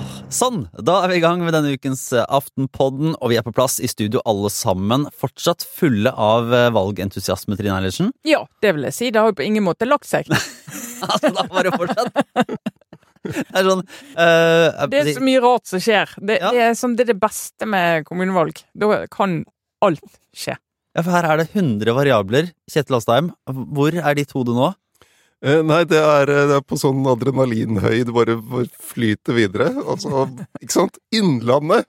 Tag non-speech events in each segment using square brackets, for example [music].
Ah, sånn! Da er vi i gang med denne ukens eh, Aftenpodden, og vi er på plass i studio alle sammen. Fortsatt fulle av eh, valgentusiasme, Trine Eilertsen. Ja, det vil jeg si. Det har jo på ingen måte lagt seg. [laughs] altså, da var det fortsatt Det er sånn uh, Det er så mye rart som skjer. Det, Ja. det, er, som, det er det beste med kommunevalg. Da kan alt skje. Ja, for her er det 100 variabler. Kjetil Astheim, hvor er ditt hode nå? Eh, nei, det er, eh, det er på sånn adrenalinhøy, det bare, flyter videre. Altså, ikke sant? Innlandet.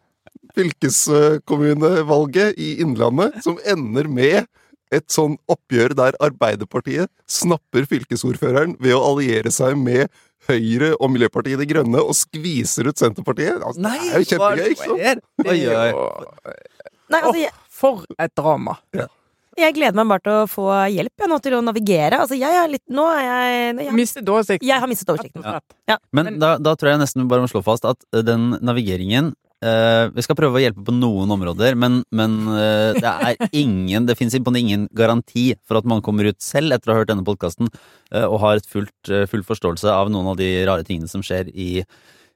Fylkeskommunevalget i Innlandet, som ender med et sånn oppgjør der Arbeiderpartiet snapper fylkesordføreren ved å alliere seg med Høyre og Miljøpartiet De Grønne og skviser ut Senterpartiet. Altså, det er jo kjempegøy, ikke sant? Oi, oi. Nei, altså, jeg, for et drama. Jeg gleder meg bare til å få hjelp jeg, nå til å navigere. Altså, jeg er litt Nå er jeg jeg, Mistet oversikt. jeg har mistet oversikten. Ja. Ja. Men da, da tror jeg nesten vi bare må slå fast at eh, den navigeringen eh, Vi skal prøve å hjelpe på noen områder, men, men eh, det er [laughs] ingen Det fins ingen garanti for at man kommer ut selv etter å ha hørt denne podkasten og har et fullt, eh, full forståelse av noen av de rare tingene som skjer i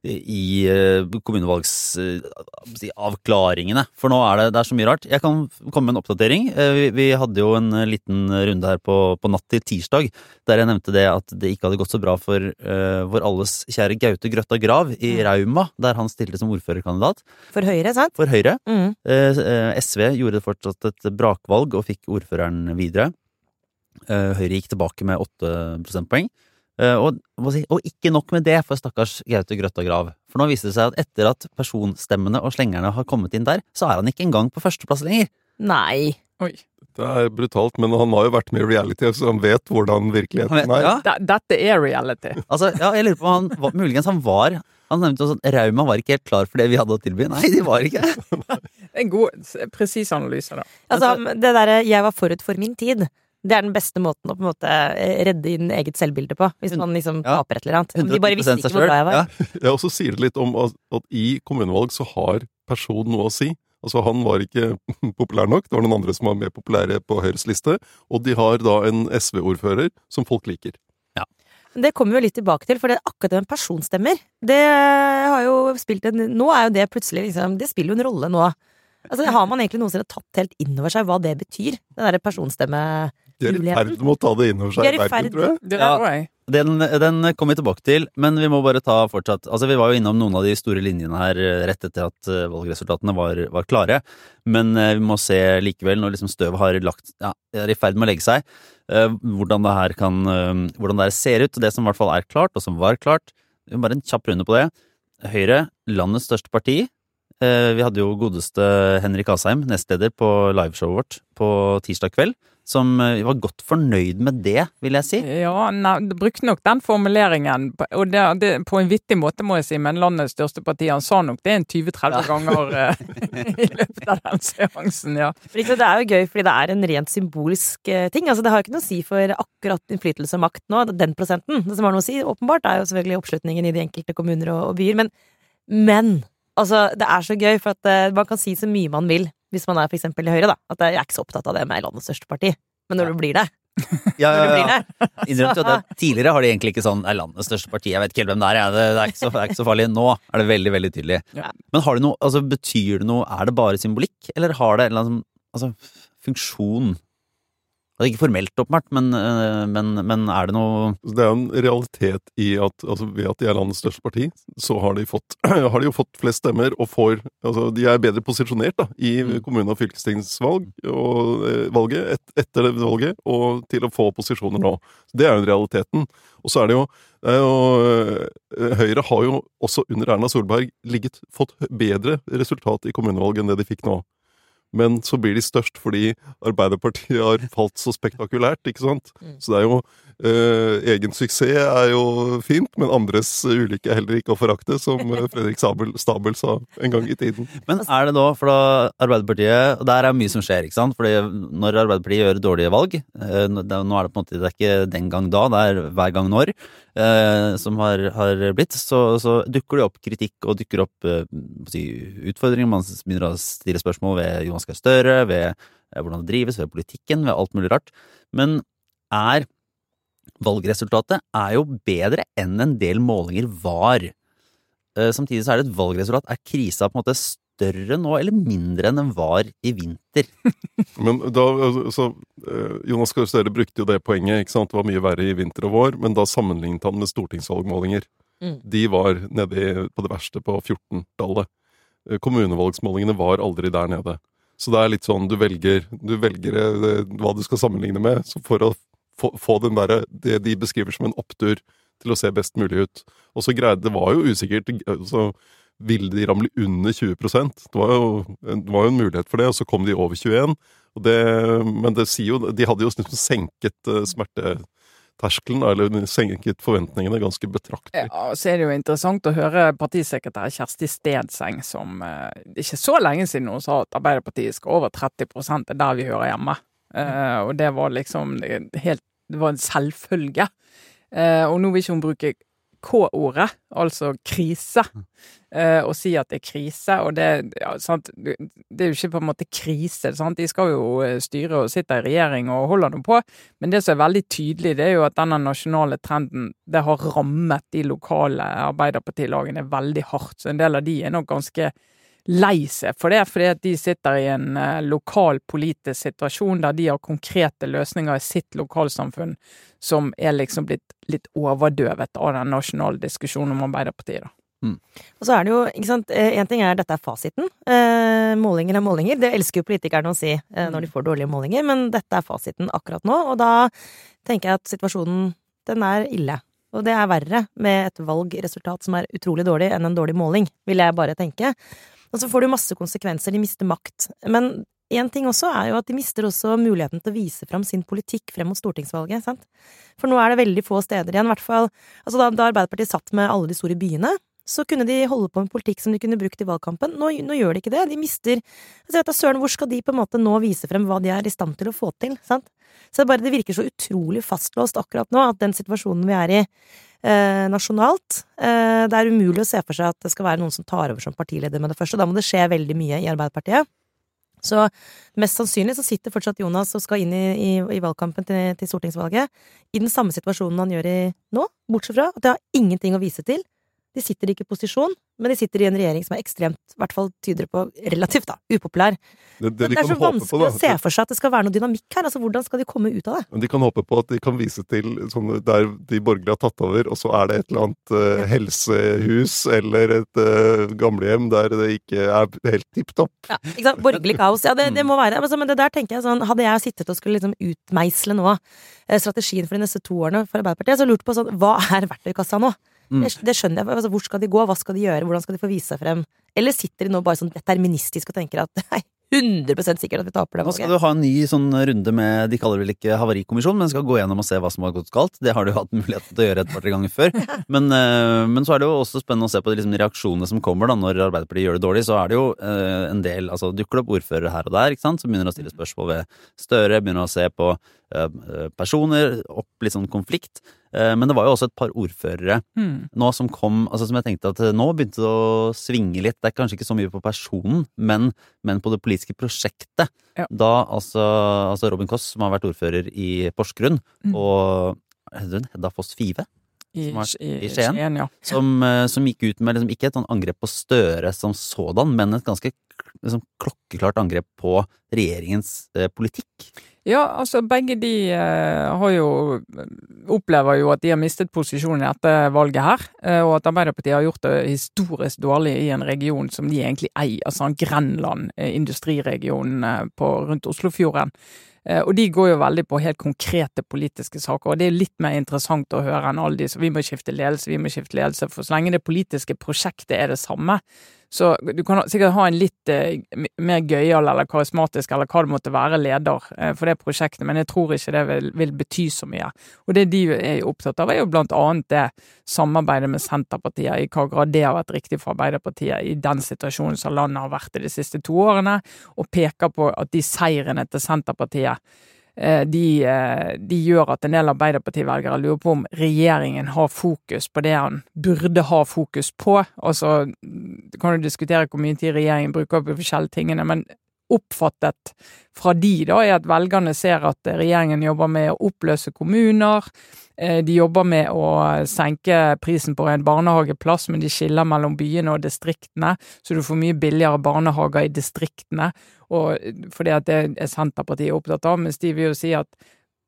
i eh, kommunevalgsavklaringene. For nå er det, det er så mye rart. Jeg kan komme med en oppdatering. Eh, Vi, vi hadde jo en eh, liten runde her på, på natt til tirsdag der jeg nevnte det at det ikke hadde gått så bra for uh, vår alles kjære Gaute Grøtta Grav i Rauma, der han stilte som ordførerkandidat For Høyre, sant? for Høyre. Mm. Eh, eh, SV gjorde fortsatt et brakvalg og fikk ordføreren videre. Uh, Høyre gikk tilbake med åtte prosentpoeng. Eh, og, hva si, og ikke nok med det for stakkars Gaute Grøtta Grav. For nå viser det seg at etter at personstemmene og slengerne har kommet inn der, så er han ikke engang på førsteplass lenger. Nei. Oi. Det er brutalt, men han har jo vært med i reality, så han vet hvordan virkeligheten er. Ja, Dette er reality. [laughs] altså, ja, jeg lurer på om han var, muligens han var Han nevnte også at Rauma var ikke helt klar for det vi hadde å tilby. Nei, de var ikke Det En god, presis analyse, da. Altså, det derre 'jeg var forut for min tid', det er den beste måten å på en måte eh, redde inn eget selvbilde på. Hvis man liksom Ja. taper et eller annet. De bare visste ikke hvor bra jeg var. Ja. [laughs] Jeg også sier det litt om at, at i kommunevalg så har person noe å si. Altså Han var ikke [laughs] populær nok, det var noen andre som var mer populære på Høyres liste. Og de har da en SV-ordfører som folk liker. Men Det kommer vi jo litt tilbake til, for det, er akkurat det med personstemmer, det har jo spilt en Nå er jo det plutselig liksom Det spiller jo en rolle nå. Altså, Har man egentlig noensinne tatt helt innover seg hva det betyr? den derre personstemme... De er i ferd med å ta det inn over seg i verden, tror jeg. Det. Den, den kommer vi tilbake til, men vi må bare ta fortsatt Altså, vi var jo innom noen av de store linjene her eh, rett etter at eh, valgresultatene var, var klare. Men eh, vi må se likevel, når liksom støvet har lagt Ja, er i ferd med å legge seg, hvordan det her kan Hvordan det her ser ut. Og det som i hvert fall er klart, og som var klart Bare en kjapp runde på det. Høyre, landets største parti. Eh, Vi hadde jo godeste Henrik Asheim, nestleder, på liveshowet vårt på tirsdag kveld. Som eh, var godt fornøyd med det, vil jeg si. Ja, nei, det brukte nok den formuleringen, og det, det, på en vittig måte, må jeg si, men landets største parti. Han sa nok det en 20-30 Ja. ganger [laughs] eh, i løpet av den seansen, ja. Det er jo gøy fordi det er en rent symbolsk eh, ting. Altså, det har ikke noe å si for akkurat innflytelse og makt nå, den prosenten. Det som har noe å si, åpenbart, er jo selvfølgelig oppslutningen i de enkelte kommuner og, og byer. Men, men altså, det er så gøy, for at man kan si så mye man vil hvis man er for eksempel i Høyre, da. At jeg er ikke så opptatt av det med landets største parti. Men når Ja. du blir det, [laughs] Ja, når du blir ja, det [laughs] Innrømte jo at tidligere har de egentlig ikke sånn Er landets største parti, jeg vet ikke helt hvem det er, jeg. Det, det, er ikke så, det er ikke så farlig. Nå er det veldig, veldig tydelig. Ja. Men har det noe, altså betyr det noe, er det bare symbolikk, eller har det en eller annen altså, funksjon? Altså, ikke formelt, åpenbart, men, øh, men, men er det noe Det er en realitet i at altså ved at de er landets største parti, så har de, fått, [clears throat] har de jo fått flest stemmer og får Altså de er bedre posisjonert da, i Mm. kommune- og fylkestingsvalg og eh, valget et, etter det valget, og til å få posisjoner nå. Det er jo realiteten. Og så er det jo, det er jo eh, Høyre har jo også under Erna Solberg ligget, fått bedre resultat i kommunevalg enn det de fikk nå. Men så blir de størst fordi Arbeiderpartiet har falt så spektakulært, ikke sant? Mm. Så det er jo Egen suksess er jo fint, men andres ulykke er heller ikke å forakte, som eh, [laughs] Fredrik Sabel, Stabel sa en gang i tiden. Men er det da, for da Arbeiderpartiet Og der er mye som skjer, ikke sant? Fordi når Arbeiderpartiet gjør dårlige valg eh, nå er det på en måte Det er ikke den gang da, det er hver gang når eh, som har, har blitt. Så, så dukker det opp kritikk og dukker opp eh, si, utfordringer. Man begynner å stille spørsmål ved Jonas Gahr Støre, ved eh, hvordan det drives, ved politikken, ved alt mulig rart. Men er valgresultatet er jo bedre enn en del målinger var. eh, samtidig så er det et valgresultat. Er krisa på en måte større nå, eller mindre enn den var i vinter? [laughs] Men da, altså, eh, Jonas Gahr Støre brukte jo det poenget. ikke sant? Det var mye verre i vinter og vår, men da sammenlignet han med stortingsvalgmålinger. Mm. De var nede på det verste på 14-tallet. Eh, Kommunevalgsmålingene var aldri der nede. Så det er litt sånn du velger, du velger hva du skal sammenligne med, så for å få, få den der, det de beskriver som en opptur til å se best mulig ut. Og så greide Det var jo usikkert. Så ville de ramle under 20% Det var jo, det var jo en mulighet for det, og så kom de over 21 og det, Men det sier jo De hadde jo liksom senket eh, smerteterskelen, eller senket forventningene ganske betraktelig. Ja, og så er det jo interessant å høre partisekretær Kjersti Stedseng, som eh, ikke så lenge siden hun sa at Arbeiderpartiet skal over 30 det er der vi hører hjemme. Eh, og det var liksom helt Det var en selvfølgelig. Uh, og nå vil ikke hun bruke K-ordet, altså krise, uh, og si at det er krise. Og det, ja, det er jo ikke på en måte krise. Sant? De skal jo styre og sitte i regjering og holder dem på. Men det som er veldig tydelig, det er jo at denne nasjonale trenden det har rammet de lokale Arbeiderpartilagene veldig hardt. Så en del av de er nok ganske lei seg for det, fordi at de sitter i en eh, lokal politisk situasjon der de har konkrete løsninger i sitt lokalsamfunn som er liksom blitt litt overdøvet av den nasjonale diskusjonen om Arbeiderpartiet. da. Og så er det jo, ikke sant, én ting er dette er fasiten. Eh, målinger er målinger. Det elsker jo politikerne å si eh, når de får dårlige målinger, men dette er fasiten akkurat nå. Og da tenker jeg at situasjonen, den er ille. Og det er verre med et valgresultat som er utrolig dårlig, enn en dårlig måling, vil jeg bare tenke. Og så får det jo masse konsekvenser, de mister makt. Men én ting også er jo at de mister også muligheten til å vise fram sin politikk frem mot stortingsvalget, sant. For nå er det veldig få steder igjen, i hvert fall Altså da, da Arbeiderpartiet satt med alle de store byene, så kunne de holde på med politikk som de kunne brukt i valgkampen. Nå, nå gjør de ikke det. De mister altså, vet du, Søren, hvor skal de på en måte nå vise frem hva de er i stand til å få til? sant? Så det, bare, det virker så utrolig fastlåst akkurat nå, at den situasjonen vi er i eh, nasjonalt eh, Det er umulig å se for seg at det skal være noen som tar over som partileder med det første. Da må det skje veldig mye i Arbeiderpartiet. Så mest sannsynlig så sitter fortsatt Jonas og skal inn i, i, i valgkampen til, til stortingsvalget i den samme situasjonen han gjør i nå, bortsett fra at det har ingenting å vise til. De sitter ikke i posisjon, men de sitter i en regjering som er ekstremt, i hvert fall tyder på relativt, da, upopulær. Det, Det, er så vanskelig å se for seg at det skal være noe dynamikk her. Altså, hvordan skal de komme ut av det? Men de kan håpe på at de kan vise til sånn, der de borgerlige har tatt over, og så er det et eller annet uh, helsehus eller et uh, gamlehjem der det ikke er helt tipp topp. Ja, ikke sant? Borgerlig kaos. Ja, det, det må være altså, Men det der tenker jeg sånn Hadde jeg sittet og skulle liksom utmeisle nå eh, strategien for de neste to årene for Arbeiderpartiet, så lurt på sånn Hva er verktøykassa nå? Mm. Det, skjønner jeg. Altså, hvor skal de gå? Hva skal de gjøre? Hvordan skal de få vise seg frem? Eller sitter de nå bare sånn deterministisk og tenker at det er 100 sikkert at vi taper det Nå skal du ha en ny sånn runde med De kaller det vel ikke havarikommisjon, men skal gå gjennom og se hva som har gått galt. Det har du jo hatt muligheten til å gjøre et par-tre ganger før. [laughs] Men, eh, men så er det jo også spennende å se på de liksom, reaksjonene som kommer da når Arbeiderpartiet gjør det dårlig. Så er det jo eh, en del altså Dukker det opp ordførere her og der ikke sant, som begynner å stille spørsmål ved Støre, begynner å se på eh, personer, opp litt sånn konflikt. Eh, men det var jo også et par ordførere mm. nå som kom, altså som jeg tenkte at nå begynte det å svinge litt. Det er kanskje ikke så mye på personen, men, men på det politiske prosjektet. Ja. Da altså, altså Robin Koss, som har vært ordfører i Porsgrunn, Mm. og Hedda Foss Five, I, Som i, i Skien? ja. [laughs] som, eh, som gikk ut med liksom, ikke et sånn angrep på Støre som sådan, men et ganske liksom, klokkeklart angrep på regjeringens eh, politikk. Ja, altså begge de eh, har jo opplever jo at de har mistet posisjonen etter valget her, eh, og at Arbeiderpartiet har gjort det historisk dårlig i en region som de egentlig eier, altså en Grenland, eh, industriregionen eh, på, rundt Oslofjorden. Eh, Og de går jo veldig på helt konkrete politiske saker, og det er litt mer interessant å høre enn alle de som vi må skifte ledelse, vi må skifte ledelse, for så lenge det politiske prosjektet er det samme, så du kan sikkert ha en litt eh, mer gøyal eller karismatisk eller hva det måtte være leder eh, for det prosjektet, men jeg tror ikke det vil, vil bety så mye. Og det de er opptatt av, er jo blant annet det samarbeidet med Senterpartiet, i hva grad det har vært riktig for Arbeiderpartiet i den situasjonen som landet har vært i de siste to årene, og peker på at de seirene til Senterpartiet de, eh, de gjør at en del Arbeiderparti-velgere lurer på om regjeringen har fokus på det han burde ha fokus på. Altså, du kan jo diskutere hvor mye tid regjeringen bruker på forskjellige tingene, men oppfattet fra de, da, er at velgerne ser at regjeringen jobber med å oppløse kommuner. Eh, de jobber med å senke prisen på en barnehageplass, men de skiller mellom byene og distriktene, så du får mye billigere barnehager i distriktene. Og fordi at det er Senterpartiet opptatt av, mens de vil jo si at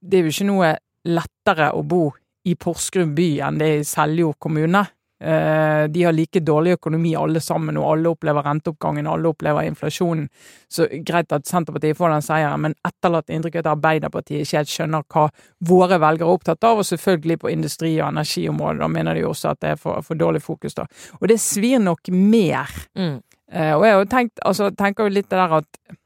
det er jo ikke noe lettere å bo i Porsgrunn by enn det er i Seljord kommune. Eh, de har like dårlig økonomi alle sammen, og alle opplever renteoppgangen, alle opplever inflasjonen. Så greit at Senterpartiet får den seieren, men etterlatt inntrykk at Arbeiderpartiet ikke helt skjønner hva våre velgere er opptatt av, og selvfølgelig på industri- og energiområdet. Da mener de også at det er for, for dårlig fokus, da. Og det svir nok mer. Mm. Eh, og jeg har jo tenkt, altså, tenker jo litt det der at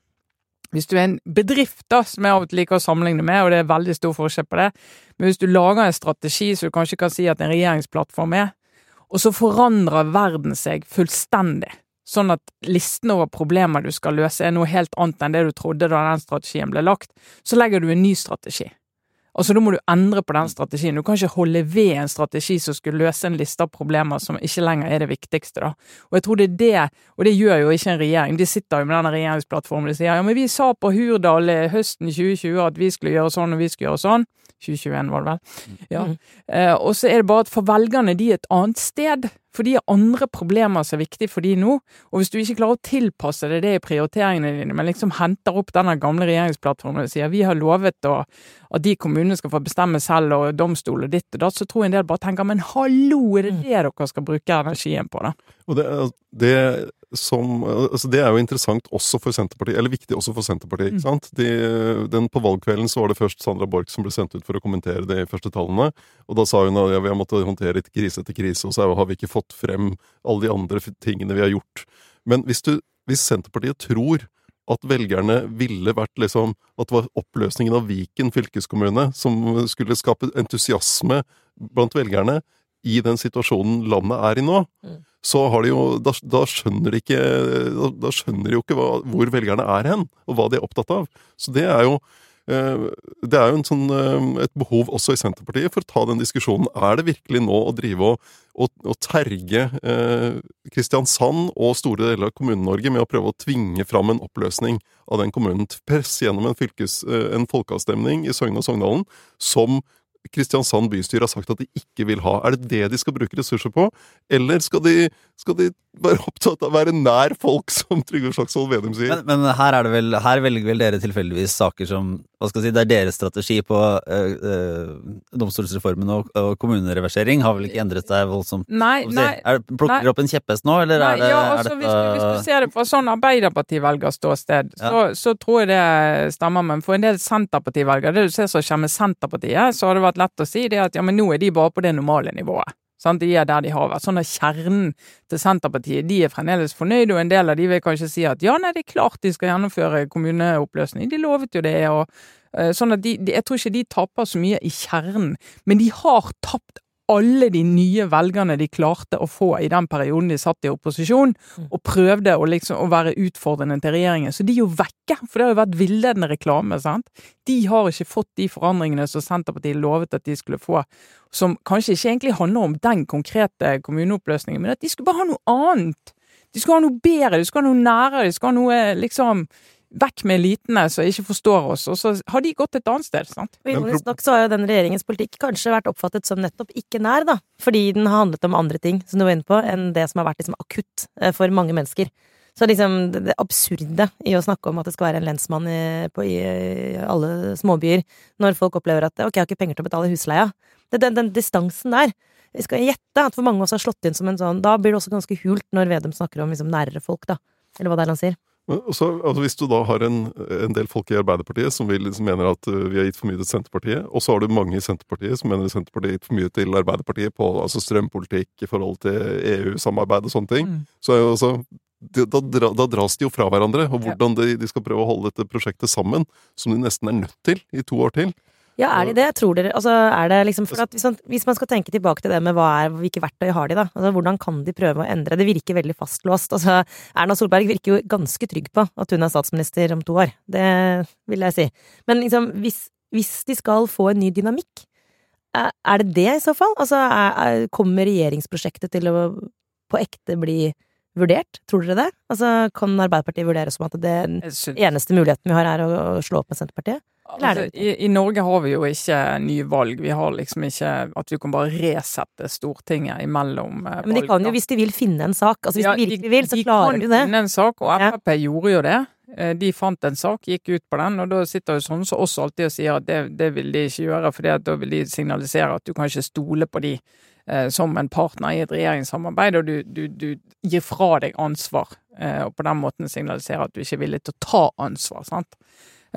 hvis du er en bedrift, da, som jeg av og til liker å sammenligne med, og det er veldig stor forskjell på det, men hvis du lager en strategi som du kanskje kan si at en regjeringsplattform er, og så forandrer verden seg fullstendig. Sånn at listen over problemer du skal løse er noe helt annet enn det du trodde da den strategien ble lagt. Så legger du en ny strategi. Altså, Da må du endre på den strategien. Du kan ikke holde ved en strategi som skulle løse en liste av problemer som ikke lenger er det viktigste. da. Og jeg tror det er det, og det gjør jo ikke en regjering. De sitter jo med denne regjeringsplattformen og sier ja, men vi sa på Hurdal høsten 2020 at vi skulle gjøre sånn og vi skulle gjøre sånn. 2021 var det vel. Ja. Mm. Eh, og så er det bare at for velgerne de er et annet sted. For de har andre problemer som er viktige for de nå. Og hvis du ikke klarer å tilpasse deg det i prioriteringene dine, men liksom henter opp denne gamle regjeringsplattformen og sier vi har lovet å, at de kommunene skal få bestemme selv, og domstol og ditt og datt, så tror jeg en del bare tenker men hallo, er det mm. det dere skal bruke energien på, da? Og det, det som altså Det er jo interessant også for Senterpartiet, eller viktig også for Senterpartiet. ikke mm. sant? De, den På valgkvelden så var det først Sandra Borch som ble sendt ut for å kommentere de første tallene. Og da sa hun at ja, vi har måttet håndtere et krise etter krise, og så har vi ikke fått frem alle de andre tingene vi har gjort. Men hvis, du, hvis Senterpartiet tror at velgerne ville vært liksom At det var oppløsningen av Viken fylkeskommune som skulle skape entusiasme blant velgerne i den situasjonen landet er i nå. Mm så har de jo Da, da skjønner de ikke da, da skjønner de jo ikke hva, hvor velgerne er hen, og hva de er opptatt av. Så det er jo eh, det er jo sånn, eh, et behov også i Senterpartiet for å ta den diskusjonen. Er det virkelig nå å drive og, og, og terge eh, Kristiansand og store deler av Kommune-Norge med å prøve å tvinge fram en oppløsning av den kommunen? Press gjennom en, fylkes, eh, en folkeavstemning i Søgne og Sogndalen som Kristiansand bystyre har sagt at de ikke vil ha. Er det det de skal bruke ressurser på, eller skal de, skal de være opptatt av å være nær folk, som Trygve Slagsvold Vedum sier? Men, men, her, er vel, her velger vel dere tilfeldigvis saker som hva skal jeg si, Det er deres strategi på øh, øh, domstolsreformen og, og, kommunereversering har vel ikke endret seg voldsomt? Nei, nei, er, Plukker dere opp en kjepphest nå, eller nei, er det ja, altså, er dette... hvis, hvis, du ser det fra sånn Arbeiderparti-velgerståsted, ja. så, så tror jeg det stemmer. Men for en del Senterparti-velgere, det du ser som kommer Senterpartiet, så har det vært lett å si det at ja, men nå er de bare på det normale nivået. Sant? De er der de har vært. Sånn er Kjernen til Senterpartiet de er fremdeles fornøyde, og en del av de vil kanskje si at ja, nei, det er klart de skal gjennomføre kommuneoppløsning. De lovet jo det. og uh, sånn at de, Jeg tror ikke de taper så mye i kjernen, men de har tapt alle de nye velgerne de klarte å få i den perioden de satt i opposisjon, mm. og prøvde å, liksom, å være utfordrende til regjeringen. Så de er jo vekke, for det har jo vært villedende reklame. sant? De har ikke fått de forandringene som Senterpartiet lovet at de skulle få, som kanskje ikke egentlig handler om den konkrete kommuneoppløsningen, men at de skulle bare ha noe annet. De skulle ha noe bedre, de skulle ha noe nærere, de skulle ha noe liksom Vekk med elitene som ikke forstår oss, og så har de gått et annet sted. sant? Ironisk nok så har jo den regjeringens politikk kanskje vært oppfattet som nettopp ikke nær, da. Fordi den har handlet om andre ting, som du var inne på, enn det som har vært liksom akutt eh, for mange mennesker. Så liksom det absurde i å snakke om at det skal være en lensmann i, på, i alle småbyer, når folk opplever at ok, jeg har ikke penger til å betale husleia. Det, den, den distansen der. Vi skal gjette at for mange av oss har slått inn som en sånn Da blir det også ganske hult når Vedum snakker om liksom nærere folk, da. Eller hva det er han sier. Så, altså hvis du da har en, en, del folk i Arbeiderpartiet som, vil, som mener at uh, vi har gitt for mye til Senterpartiet, og så har du mange i Senterpartiet som mener at Senterpartiet har gitt for mye til Arbeiderpartiet på altså strømpolitikk i forhold til EU-samarbeid og sånne ting, mm. så er jo altså da, da, da, dras de jo fra hverandre. Og hvordan de, de skal prøve å holde dette prosjektet sammen, som de nesten er nødt til i to år til. Ja, er de det? Tror dere Altså, er det liksom For hvis man, hvis man, skal tenke tilbake til det med er, hvilke verktøy har de, da? Altså, hvordan kan de prøve å endre? Det virker veldig fastlåst. Altså, Erna Solberg virker jo ganske trygg på at hun er statsminister om to år. Det vil jeg si. Men liksom, hvis, hvis de skal få en ny dynamikk, er det det i så fall? Altså, er, er, kommer regjeringsprosjektet til å på ekte bli vurdert? Tror dere det? Altså, Kan Arbeiderpartiet vurdere som at det syns- eneste muligheten vi har, er å, å slå opp med Senterpartiet? Altså, i, I Norge har vi jo ikke nye valg. Vi har liksom ikke at vi kan bare resette Stortinget imellom eh, Ja, men de kan jo, hvis de vil finne en sak, altså hvis Ja, de virkelig vil, så klarer de det. De kan finne en sak, og Ja. Gjorde jo det. Eh, De fant en sak, gikk ut på den, og da sitter jo sånn som oss alltid og sier at det, det vil de ikke gjøre, for da vil de signalisere at du kan ikke stole på de eh, som en partner i et regjeringssamarbeid, og du, du, du gir fra deg ansvar, eh, og på den måten signaliserer at du ikke er villig til å ta ansvar. sant?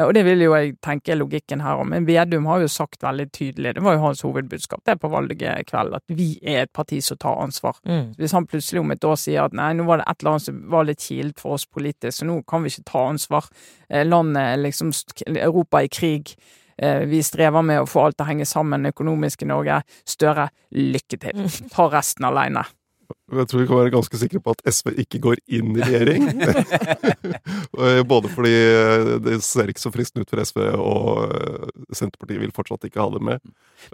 Og det vil jo jeg tenke er logikken her òg, men Vedum har jo sagt veldig tydelig, det var jo hans hovedbudskap det på valget kveld, at vi er et parti som tar ansvar. Mm. Hvis han plutselig om et år sier at nei, nå var det et eller annet som var litt kilt for oss politisk, så nå kan vi ikke ta ansvar. Eh, Landet liksom Europa er i krig. Eh, Vi strever med å få alt til å henge sammen økonomisk i Norge. Støre, lykke til. Ta resten aleine. Jeg tror vi kan være ganske sikre på at SV ikke går inn i regjering. [laughs] Både fordi eh, det ser ikke så fristende ut for SV, og eh, Senterpartiet vil fortsatt ikke ha dem med.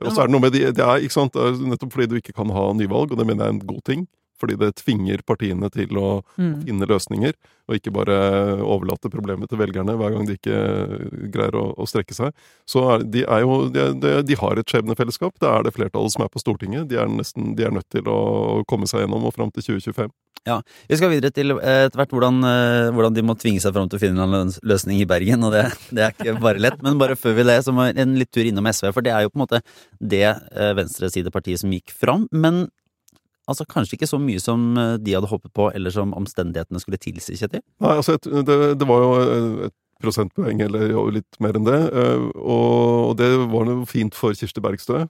Og så er det noe med de, det det er nettopp fordi du ikke kan ha nyvalg, og det mener jeg er en god ting. Fordi det tvinger partiene til å Mm. finne løsninger, og ikke bare overlate problemet til velgerne hver gang de ikke greier å, å strekke seg. Så er, de er jo de, er- de, de har et skjebnefellesskap. Det er det flertallet som er på Stortinget. De er, nesten, de er nødt til å komme seg gjennom og fram til 2025. Ja, Vi skal videre til eh, etter hvert hvordan, eh, hvordan de må tvinge seg fram til å finne en løsning i Bergen, og det, det er ikke bare lett. Men bare før vi det, så må en litt tur innom SV, for det er jo på en måte det eh, venstresidepartiet som gikk fram. Men altså kanskje ikke så mye som eh, de hadde håpet på, eller som omstendighetene skulle tilsi, Kjetil? Nei, altså, et- det, det var jo eh, et prosentpoeng, eller litt mer enn det. eh, Og det var noe fint for Kirsti Bergstø,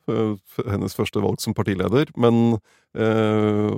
hennes første valg som partileder. Men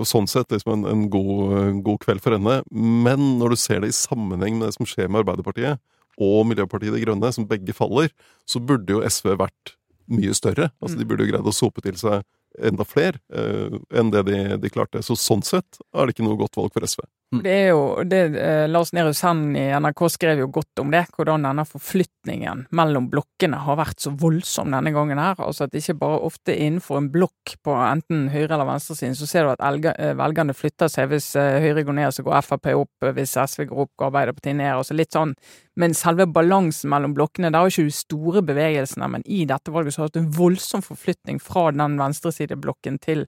sånn sett liksom en, en god, god kveld for henne. Men når du ser det i sammenheng med det som skjer med Arbeiderpartiet og Miljøpartiet De Grønne, som begge faller, så burde jo SV vært mye større. Altså De burde jo greid å sope til seg enda flere eh, enn det de, de klarte. Så sånn sett er det ikke noe godt valg for SV. Det er jo, det, eh, Lars Nehru Sand i NRK skrev jo godt om det, hvordan denne forflytningen mellom blokkene har vært så voldsom denne gangen her. Altså at ikke bare ofte innenfor en blokk på enten høyre- eller venstresiden, så ser du at elga, eh, velgerne flytter seg. Hvis eh, Høyre går ned, så går Frp opp. eh, Hvis SV går opp, går Arbeiderpartiet ned. Altså litt sånn, Men selve balansen mellom blokkene, det er jo ikke de store bevegelsene, men i dette valget så har det vært en voldsom forflytning fra den venstresideblokken til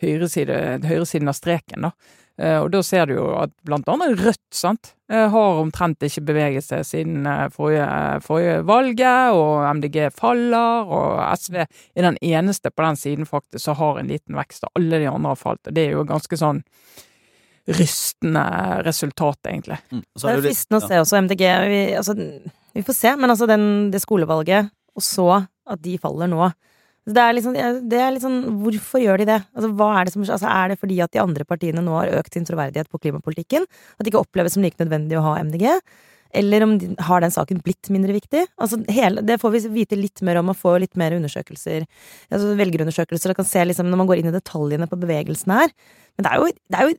høyreside, høyresiden av streken, da. Eh, Og da ser du jo at blant annet Rødt sant, eh, har omtrent ikke beveget seg siden eh, forrige, forrige valget, og MDG faller, og SV er den eneste på den siden faktisk som har en liten vekst, og alle de andre har falt. Og det er jo ganske sånn rystende resultat, egentlig. Mm. Så Det er fristende å se også MDG. Vi, altså, vi får se, men altså den, det skolevalget, og så at de faller nå det er, liksom, det er sånn Hvorfor gjør de det? Altså, er, det som, altså, er det fordi at de andre partiene nå har økt sin troverdighet på klimapolitikken? At det ikke oppleves som like nødvendig å ha MDG? Eller om de, har den saken blitt mindre viktig? Altså, hele, det får vi vite litt mer om og få litt mer undersøkelser. Altså, velgerundersøkelser og kan se liksom, når man går inn i detaljene på bevegelsen her. Men det er jo, det er jo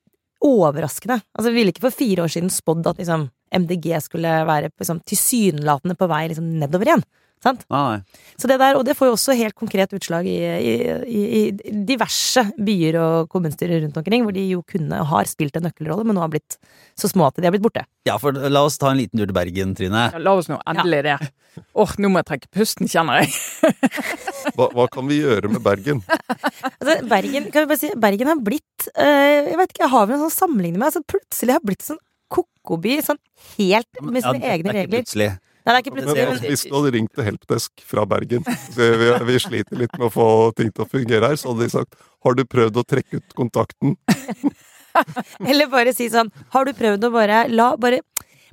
overraskende. Altså, vi ville ikke for fire år siden spådd at liksom, MDG skulle være liksom, tilsynelatende på vei liksom, nedover igjen. Sant? Nei, nei. Så det der, og det får jo også helt konkret utslag i, i, i, i diverse byer og kommunestyrer rundt omkring, hvor de jo kunne og har spilt en nøkkelrolle, men nå har blitt så små at de har blitt borte. Ja, for la oss ta en liten tur til Bergen, Trine. Ja, La oss nå endelig det. Åh, nå må jeg trekke pusten, kjenner jeg. [laughs] Hva, hva kan vi gjøre med Bergen? Altså, Bergen, kan vi bare si, Bergen har blitt øh, Jeg vet ikke, har vi noen sånn sammenligning med? Altså, plutselig har blitt sånn ko-ko-by, sånn helt med Ja, sine det er egne ikke regler. Plutselig. Nei, det er ikke plutselig. Men hvis du hadde ringt til Helpdesk fra Bergen vi, vi sliter litt med å få ting til å fungere her, så hadde de sagt Har du prøvd å trekke ut kontakten? [laughs] Eller bare si sånn Har du prøvd å bare la Bare,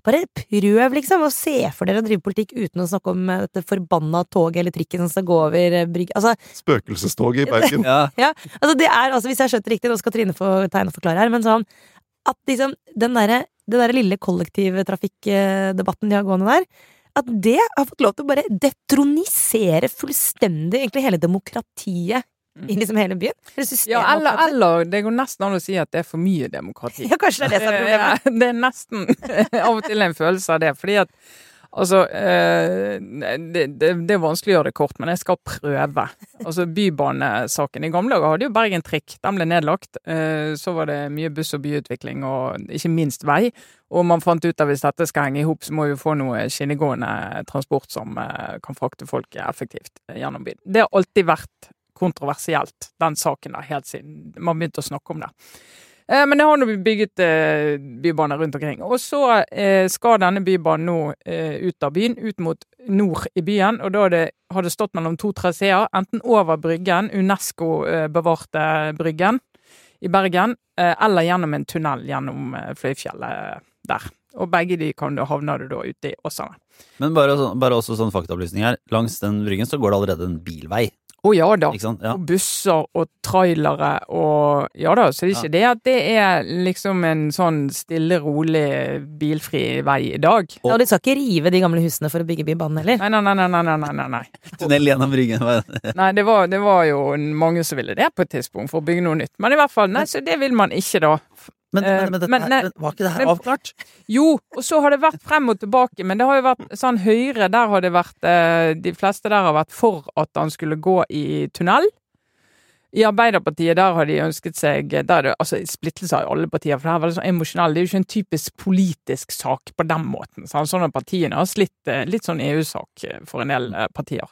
bare prøv, liksom, å se for dere å drive politikk uten å snakke om eh, dette forbanna toget eller trikken som skal gå over eh, brygga. Altså, Spøkelsestoget i Bergen. [laughs] Ja, altså, det er, altså, hvis jeg har skjønt det riktig, nå skal Trine få tegne og forklare her, men sånn at liksom den derre der lille kollektivtrafikkdebatten de har gående der, at det har fått lov til å bare detronisere fullstendig egentlig hele demokratiet i liksom hele byen. Eller Ja, eller, eller det går nesten an å si at det er for mye demokrati. Ja, kanskje det er det som er [laughs] problemet. Ja, det er nesten [laughs] av og til en følelse av det. Fordi at Altså, eh, det, det, det er vanskelig å gjøre det kort, men jeg skal prøve. Altså, Bybanesaken. I gamle dager hadde jo Bergen Trikk. Den ble nedlagt. Eh, så var det mye buss- og byutvikling, og ikke minst vei. Og man fant ut at hvis dette skal henge i hop, så må vi få noe skinnegående transport som eh, kan frakte folk effektivt gjennom byen. Det har alltid vært kontroversielt, den saken der, helt siden man begynte å snakke om det. Eh, Men det har nå blitt bygget eh, bybaner rundt omkring. Og så eh, skal denne bybanen nå ut av byen, ut mot nord i byen. Og da er det, har det stått mellom to traseer, enten over Bryggen, Unesco-bevarte Bryggen i Bergen, eller gjennom en tunnel gjennom Fløyfjellet der. Og begge de kan da havne da ute i Åsane. Men bare, bare også sånn faktaopplysning her. Langs den bryggen så går det allerede en bilvei. Å ja da. Ikke sant? Ja. Og busser og trailere og Ja da, så det er ikke det at det er liksom en sånn stille, rolig, bilfri vei i dag. Og- Ja, de skal ikke rive de gamle husene for å bygge Bybanen heller. Nei, nei, nei, nei, nei, nei, nei, nei. Tunnel gjennom bryggen. [laughs] Nei, det var, det var jo mange som ville det på et tidspunkt, for å bygge noe nytt. Men i hvert fall, nei, så det vil man ikke da. Men, Eh, men, men, dette, men, nei, men var ikke det her men- avklart? Jo, og så har det vært frem og tilbake, men det har jo vært sånn Høyre, der har det vært eh, De fleste der har vært for at han skulle gå i tunnel. I Arbeiderpartiet der har de ønsket seg der er det, altså Splittelse av alle partier, for det er veldig sånn emosjonell. Det er jo ikke en typisk politisk sak på den måten. Sånn, sånn at partiene har slitt eh, litt sånn EU-sak eh, for en del eh, partier.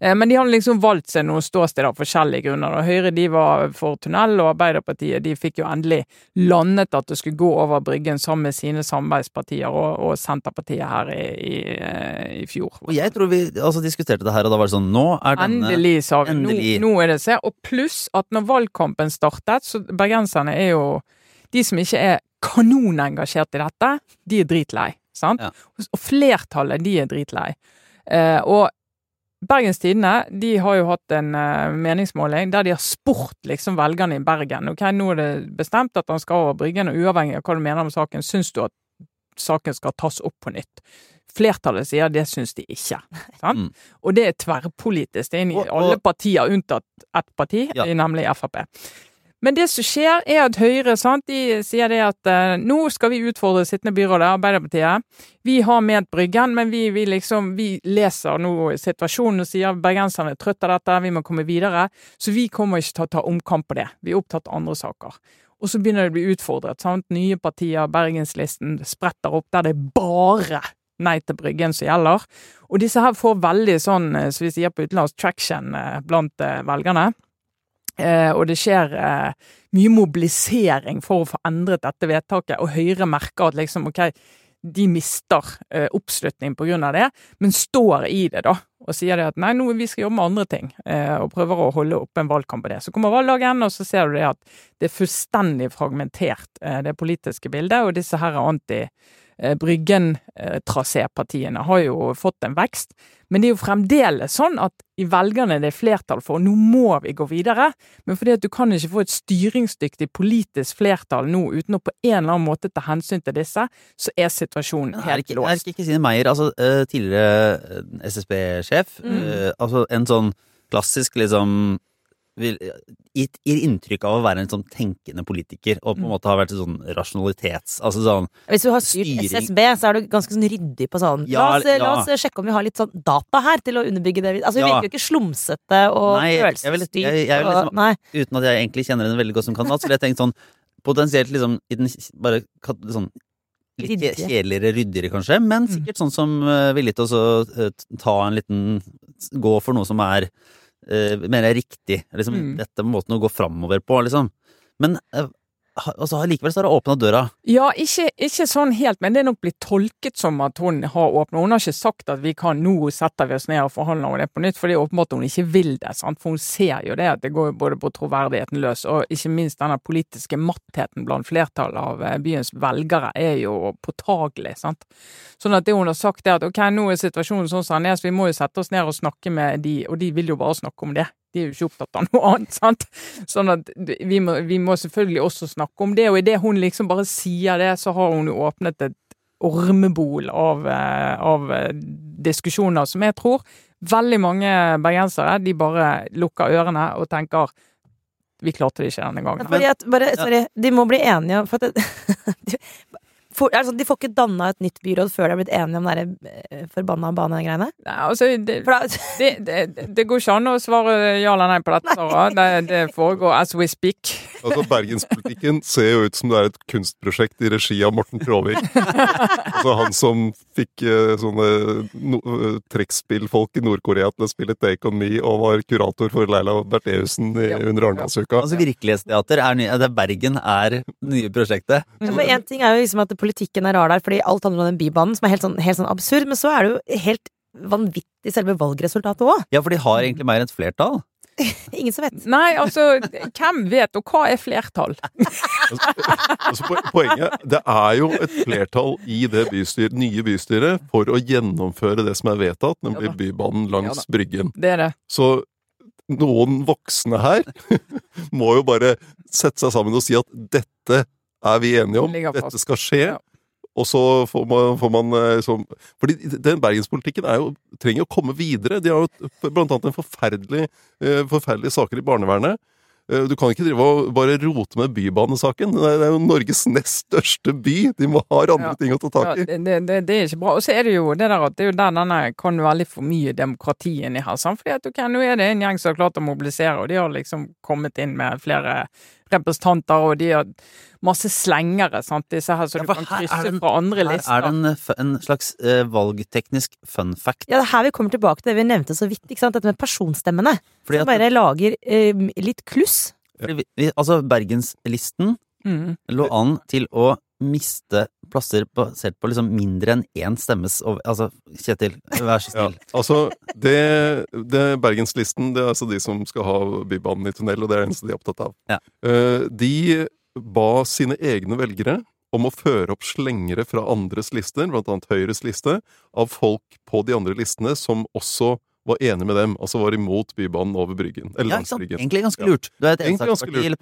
Men de har liksom valgt seg noen ståsteder av forskjellige grunner. og Høyre de var for tunnel, og Arbeiderpartiet de fikk jo endelig landet at det skulle gå over Bryggen sammen med sine samarbeidspartier og, og Senterpartiet her i, i, i fjor. Og jeg tror vi altså, diskuterte det her, og da var det sånn Nå er denne Endelig, sa vi. Nå, nå er det se. Og pluss at når valgkampen startet, så bergenserne er jo De som ikke er kanonengasjert i dette, de er dritlei. Sant? Ja. Og flertallet, de er dritlei. Eh, og Bergens Tidende de har jo hatt en uh, meningsmåling der de har spurt liksom velgerne i Bergen. Ok, Nå er det bestemt at han skal over Bryggen, og uavhengig av hva du mener om saken, syns du at saken skal tas opp på nytt? Flertallet sier det syns de ikke. Sant? Mm. Og det er tverrpolitisk. Det er inn i alle partier unntatt ett parti, Ja. nemlig Frp. Men det som skjer, er at Høyre sant, de sier det at eh, nå skal vi utfordre sittende byråd, Arbeiderpartiet. Vi har ment Bryggen, men vi, vi liksom, vi leser nå situasjonen og sier bergenserne er trøtt av dette, vi må komme videre. Så vi kommer ikke til å ta omkamp på det. Vi er opptatt av andre saker. Og så begynner det å bli utfordret. sant? Nye partier, Bergenslisten, spretter opp der det bare Nei til Bryggen som gjelder. Og disse her får veldig sånn, eh, som vi sier på utenlands, traction eh, blant eh, velgerne. Og det skjer mye mobilisering for å få endret dette vedtaket, og Høyre merker at liksom, ok, de mister eh, oppslutning av det, men står i det da, og sier det at nei, nå vi skal jobbe med andre ting, og prøver å holde oppe en valgkamp på det. Så kommer valgdagen, og så ser du det at det er fullstendig fragmentert, det politiske bildet, og disse her anti eh, Bryggen-trasépartiene har jo fått en vekst, men det er jo fremdeles sånn at i velgerne det er flertall for nå må vi gå videre, men fordi at du kan ikke få et styringsdyktig politisk flertall nå uten å på en eller annen måte ta hensyn til disse, så er situasjonen helt ikke, er låst. ikke Kristine Meyer, altså eh, tidligere eh, SSB-sjef, Mm. eh, altså en sånn klassisk liksom gitt, inntrykk av å være en sånn tenkende politiker, og på en Mm. måte har vært en sånn rasjonalitets... Altså sånn Hvis du har styrt Styring. SSB, så er du ganske sånn ryddig på sånn. Ja, la, oss, la oss sjekke om vi har litt sånn data her til å underbygge det. Altså, vi Ja. virker jo ikke slumsete og følelsesstyrt. liksom- Nei. Uten at jeg egentlig kjenner henne veldig godt som kandidat, så ville jeg tenkt sånn Potensielt liksom i den bare sånn Litt kjedeligere, ryddigere kanskje, men Mm. sikkert sånn som uh, villig til å så, eh, ta en liten Gå for noe som er uh, mer er riktig. Liksom, Mm. Dette er måten å gå framover på, liksom. Men ha- altså, likevel så har hun åpna døra. Ja, ikke, ikke sånn helt, men det er nok blitt tolket som at hun har åpnet. Hun har ikke sagt at vi kan nå setter vi oss ned og forhandler om det på nytt, for det er åpenbart hun ikke vil det. sant? For hun ser jo det at det går både på troverdigheten løs, og ikke minst denne politiske mattheten blant flertallet av eh, byens velgere er jo påtagelig. sant? Sånn at det hun har sagt er at ok, nå er situasjonen sånn som den er, så vi må jo sette oss ned og snakke med de, og de vil jo bare snakke om det. De er jo ikke opptatt av noe annet, [laughs] sant? Sånn at vi må, vi må selvfølgelig også snakke om det, og idet hun liksom bare sier det, så har hun jo åpnet et ormebol av, eh, av eh, diskusjoner som jeg tror veldig mange bergensere de bare lukker ørene og tenker vi klarte det ikke denne gangen. Fordi at, bare, sorry, de må bli enige om for at [laughs] det, er det sånn, de får ikke danna et nytt byråd før de har blitt enige om de der, eh, forbanna banegreiene? Nei, altså, det, da, det, det, det går ikke an å svare ja eller nei på dette, Sara. Det, det foregår as we speak. Altså, Bergenspolitikken ser jo ut som det er et kunstprosjekt i regi av Morten Traavik. [laughs] altså han som fikk eh, sånne no, eh, trekkspillfolk i Nord-Korea til å spille Take On Me, og var kurator for Leila Bertheussen Ja. under Arendalsuka. Altså Virkelighetsteater er ny, det er Bergen er det nye prosjektet. Men for en ting er jo liksom at politikken er rar der, fordi alt handler om den bybanen, som er helt sånn, helt sånn absurd, men så er det jo helt vanvittig selve valgresultatet òg. Ja, for de har egentlig mer enn et flertall. [laughs] Ingen som vet. Nei, altså, hvem vet, og hva er flertall? Altså, po- poenget det er jo et flertall i det bystyr, nye bystyret for å gjennomføre det som er vedtatt, nemlig Ja. Bybanen langs ja, Bryggen. Det er det. Så noen voksne her [laughs] må jo bare sette seg sammen og si at dette er vi enige om, dette skal skje. Og så får man, får man sånn Fordi den bergenspolitikken er jo, trenger å komme videre. De har jo blant annet en forferdelig, eh, forferdelige saker i barnevernet. Eh, Du kan ikke drive og bare rote med bybanesaken. Det er jo Norges nest største by. De må ha andre Ja. ting å ta tak i. det, det, det, det er ikke bra. Og så er det jo det der at det er jo der denne kan være litt for mye demokrati inni her. Sant? Fordi at ok, nå er det en gjeng som har klart å mobilisere, og de har liksom kommet inn med flere representanter, og de har masse slengere, sant, disse her, så Ja, du kan krysse det en- fra andre Her lister. er det en, en slags uh, valgteknisk fun fact. Ja, det er her vi kommer tilbake til det vi nevnte så vidt, ikke sant? dette med personstemmene. Fordi Som at, bare lager uh, litt kluss. fordi vi, vi, altså Bergenslisten Mm. lå an til å miste plasser basert på liksom mindre enn én stemmes over Altså, Kjetil, vær så Ja, altså, det, det Bergenslisten, det er altså de som skal ha Bybanen i tunnel, og det er det eneste de er opptatt av. Ja. Eh, De ba sine egne velgere om å føre opp slengere fra andres lister, blant annet Høyres liste, av folk på de andre listene som også var enig med dem, altså var imot Bybanen over Bryggen. Eller Ja, sant? Egentlig ganske lurt. Du er et ensaksparti.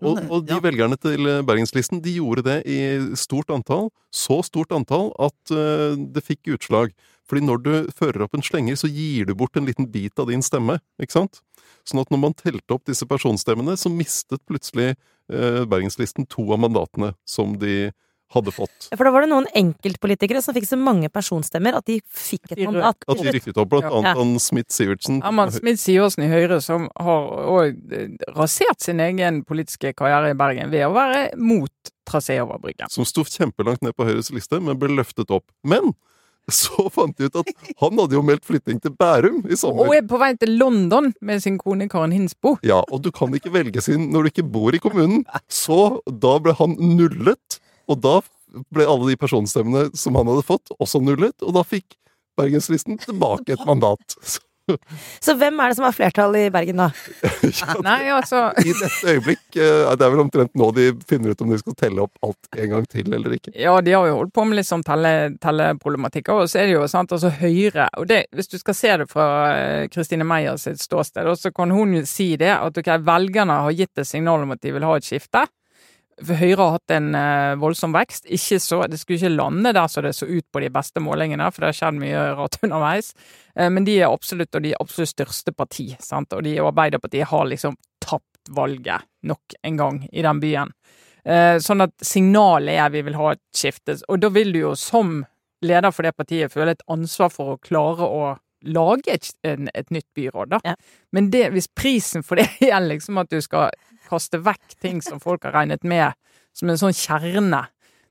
Og, og de Ja. velgerne til eh, Bergenslisten de gjorde det i stort antall. Så stort antall at uh, det fikk utslag. Fordi når du fører opp en slenger, så gir du bort en liten bit av din stemme. ikke sant? Sånn at når man telte opp disse personstemmene, så mistet plutselig uh, Bergenslisten to av mandatene som de hadde fått. For da var det noen enkeltpolitikere som fikk så mange personstemmer at de fikk et mandat. At de rykket opp, blant Ja. annet han Smith-Sivertsen. Herman Smith Sivertsen i Høyre, som har rasert sin egen politiske karriere i Bergen ved å være mot trasé over Bryggen. Som sto kjempelangt ned på Høyres liste, men ble løftet opp. Men så fant de ut at han hadde jo meldt flytting til Bærum i sommer. Og er på vei til London med sin kone Karen Hinsbo. Ja, og du kan ikke velge sin når du ikke bor i kommunen. Så da ble han nullet, og da ble alle de personstemmene som han hadde fått, også nullet, og da fikk Bergenslisten tilbake et mandat. Så, [laughs] Så hvem er det som har flertall i Bergen, da? [laughs] ja, Nei, altså I dette øyeblikk eh, Det er vel omtrent nå de finner ut om de skal telle opp alt en gang til eller ikke. Ja, de har jo holdt på med litt sånn telle, telleproblematikk. Og så er det jo sant, altså Høyre og det, Hvis du skal se det fra Kristine Christine Meyer sitt ståsted, så kan hun jo si det at ok, velgerne har gitt et signal om at de vil ha et skifte. For Høyre har hatt en eh, voldsom vekst. Så, Det skulle ikke lande der så det så ut på de beste målingene, for det har skjedd mye rart [laughs] underveis. Eh, men de er absolutt og de er absolutt største parti. sant? Og de og Arbeiderpartiet har liksom tapt valget nok en gang i den byen. Eh, sånn at signalet er vi vil ha et skifte. Og da vil du jo som leder for det partiet føle et ansvar for å klare å lage et, en, et nytt byråd, da. Ja. Men det, hvis prisen for det [laughs] er liksom at du skal kaste vekk ting som folk har regnet med som en sånn kjerne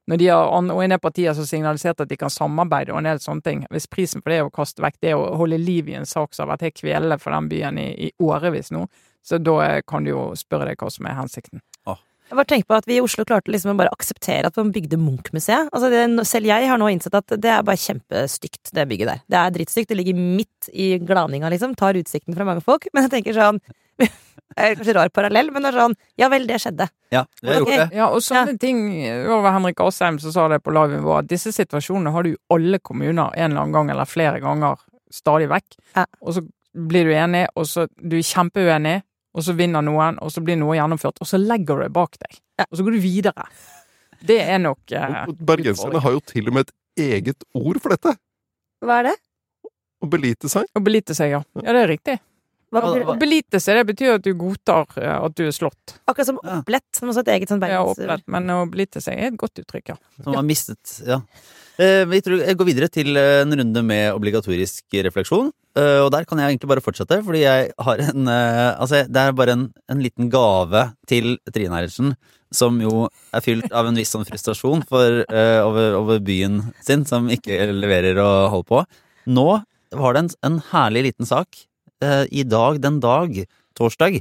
når de har, og en del partier som signaliserte at de kan samarbeide og en del sånne ting. Hvis prisen for det er å kaste vekk det å holde liv i en sak som har vært helt kvelende for den byen i, i årevis nå, så da eh, kan du jo spørre deg hva som er hensikten. Jeg bare tenker på at vi i Oslo klarte liksom å bare akseptere at man bygde Munch-museet. Altså det- selv jeg har nå innsett at det er bare kjempestygt, det bygget der. Det er drittstygt. Det ligger midt i glaninga, liksom. Tar utsikten fra mange folk. Men jeg tenker sånn [laughs] Det er kanskje rar parallell, men det er sånn Ja vel, det skjedde. Ja, det har gjort det. Ja, og sånne ting over Henrik Asheim som sa det på liven vår, at disse situasjonene har du i alle kommuner en eller annen gang eller flere ganger stadig vekk. Ja. Og så blir du enig, og så du er kjempeuenig, og så vinner noen, og så blir noe gjennomført, og så legger du det bak deg. Ja. Og så går du videre. Det er nok eh, Bergenserne har jo til og med et eget ord for dette. Hva er det? Å belite seg. Å belite seg, ja. Ja, det er riktig. Hva hva? Å belite seg, det betyr at du godtar eh, at du er slått. Akkurat som opplett, som også et eget sånn Ja, opplett, men å belite seg er et godt uttrykk, ja. Som har mistet Ja. Eh, Vi går videre til eh, en runde med obligatorisk refleksjon. Eh, Og der kan jeg egentlig bare fortsette, fordi jeg har en Altså, det er bare en, en liten gave til Trine Eilertsen, som jo er fylt av en viss sånn frustrasjon for, over, over byen sin, som ikke leverer og holder på. Nå var det en, en herlig liten sak i dag, den dag, torsdag,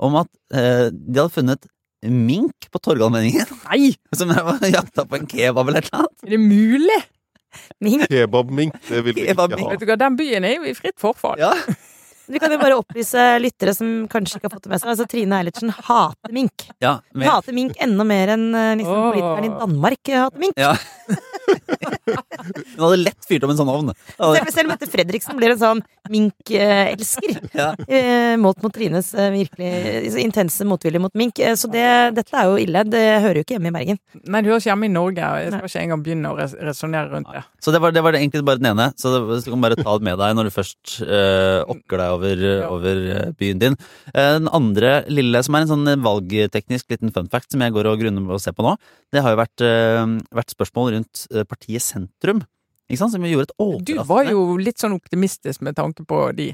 om at de hadde funnet mink på Torgallmenningen. [laughs] Nei, Som jeg var jakta på en kebab eller et eller annet. er det mulig? Mink. Kebabmink, det vil vi ikke ha. Vet du hva, den byen er jo i fritt forfall. Ja. Du kan jo bare opplyse lyttere som kanskje ikke har fått det med seg. Altså, Trine Eilertsen hater mink. Ja, hater mink enda mer enn eh, liksom, politikerne i Danmark hater mink. ja. [laughs] Hun hadde lett fyrt opp en sånn ovn. [laughs] Selv, selv Mette Fredriksen blir en sånn minkelsker. Ja. Eh, målt mot Trines eh, virkelig intense motvilje mot mink. Eh, så det, dette er jo ille. Det hører jo ikke hjemme i Bergen. Nei, du hører ikke hjemme i Norge. Jeg skal ikke engang begynne å res resonnere rundt det. Så det var, det var det egentlig bare den ene. Så det, så du kan bare ta det med deg når du først øh, okker deg over, over eh, byen din. Den andre lille, som er en sånn valgteknisk liten fun fact som jeg går og grunner på å se på nå, det har jo vært, øh, vært spørsmål rundt eh, partiet Sentrum. Ikke sant? Som gjorde et Du var jo litt sånn optimistisk med tanke på de.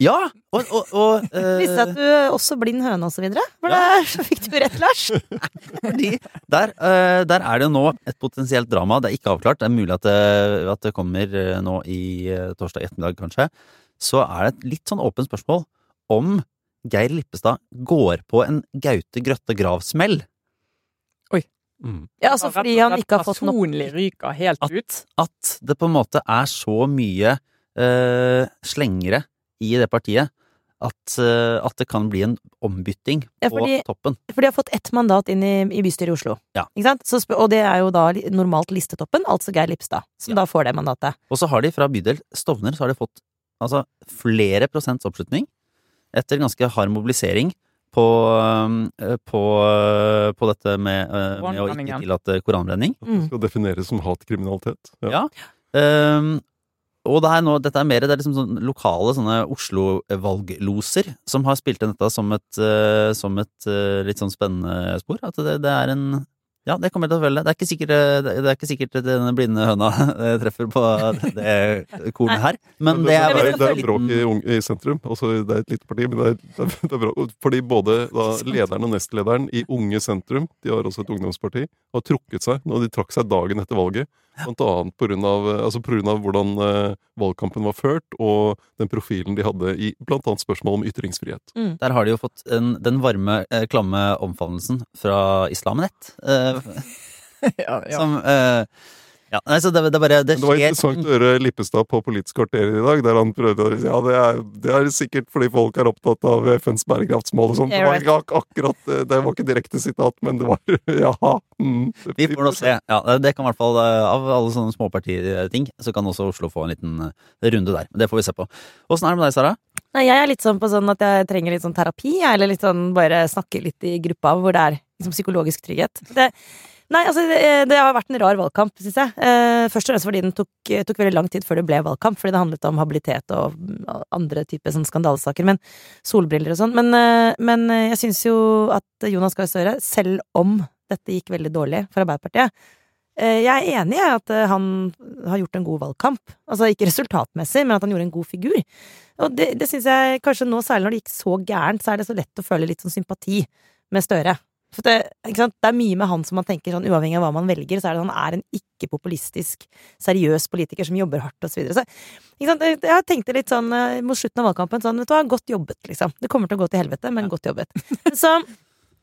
Ja! Og, og, og uh... [laughs] Visste at du også blind høne og så videre? For ja. så fikk du rett, Lars. [laughs] Fordi der, uh, der er det jo nå et potensielt drama. Det er ikke avklart. Det er mulig at det, at det kommer nå i torsdag ettermiddag, kanskje. Så er det et litt sånn åpent spørsmål om Geir Lippestad går på en Gaute Grøtte Grav-smell. Mm. Ja, altså fordi han ikke har fått nok Personlig ryker helt At- ut. At det på en måte er så mye uh, slengere i det partiet at, uh, at det kan bli en ombytting Ja, på toppen. For de har fått ett mandat inn i, i bystyret i Oslo. Ja. Ikke sant? Så, og det er jo da normalt listetoppen, altså Geir Lipstad, som Ja. da får det mandatet. Og så har de fra bydel Stovner så har de fått altså, flere prosents oppslutning etter ganske hard mobilisering på, øh, på, øh, på dette med, øh, med å ikke tillate koranbrenning. At Det skal defineres som hatkriminalitet. Ja. Ja. Um, og det er nå, dette er mer det er liksom sånn lokale sånne Oslo-valgloser som har spilt inn dette som et, som et litt sånn spennende spor. At det, det er en Ja, det kommer jeg til å følge. Det er ikke sikkert, det det er ikke sikkert denne blinde høna øh, [laughs] treffer på det kornet her, men det er det, er, det er bråk i, i sentrum. Altså, det er et lite parti, men det er, [laughs] det er, bra. Fordi både da, [laughs] lederen og nestlederen i Unge Sentrum, de har også et ungdomsparti, har trukket seg. Når de trakk seg dagen etter valget. [laughs] Blant annet på grunn av, altså på grunn av hvordan eh, valgkampen var ført, og den profilen de hadde i blant annet spørsmål om ytringsfrihet. Der har de jo fått en, den varme, eh, klamme omfavnelsen fra Islamnett. Eh, [laughs] Ja, ja. Som eh, Ja, nei, så det, det bare Det det var skjer interessant å høre Lippestad på Politisk kvarter i dag, der han prøvde å si ja, det er, det er sikkert fordi folk er opptatt av FNs bærekraftsmål og sånn. Det var ikke akkurat eh, Det var ikke direkte sitat, men det var [laughs] ja. Mm, Vi får nå se. Ja, det kan i hvert fall eh, Av alle sånne småpartiting, så kan også Oslo få en liten eh, runde der. Men det får vi se på. Åssen er det med deg, Sara? Nei, jeg er litt sånn på sånn at jeg trenger litt sånn terapi, eller litt sånn bare snakke litt i gruppa hvor det er liksom psykologisk trygghet. Det, nei, altså det, det har vært en rar valgkamp, syns jeg. Eh, først og fremst fordi den tok, tok veldig lang tid før det ble valgkamp, fordi det handlet om habilitet og andre typer sånn skandalesaker, men solbriller og sånn. Men, eh, men jeg syns jo at Jonas Gahr Støre, selv om dette gikk veldig dårlig for Arbeiderpartiet, eh, jeg er enig i at eh, han har gjort en god valgkamp. Altså ikke resultatmessig, men at han gjorde en god figur. Og det, det syns jeg kanskje nå, særlig når det gikk så gærent, så er det så lett å føle litt sånn sympati med Støre. For det, det er mye med han som man tenker sånn, uavhengig av hva man velger, så er det han er en ikke-populistisk, seriøs politiker som jobber hardt, og så videre. Så, jeg tenkte litt sånn eh, mot slutten av valgkampen sånn, vet du hva, godt jobbet, liksom. Det kommer til å gå til helvete, men godt jobbet. Så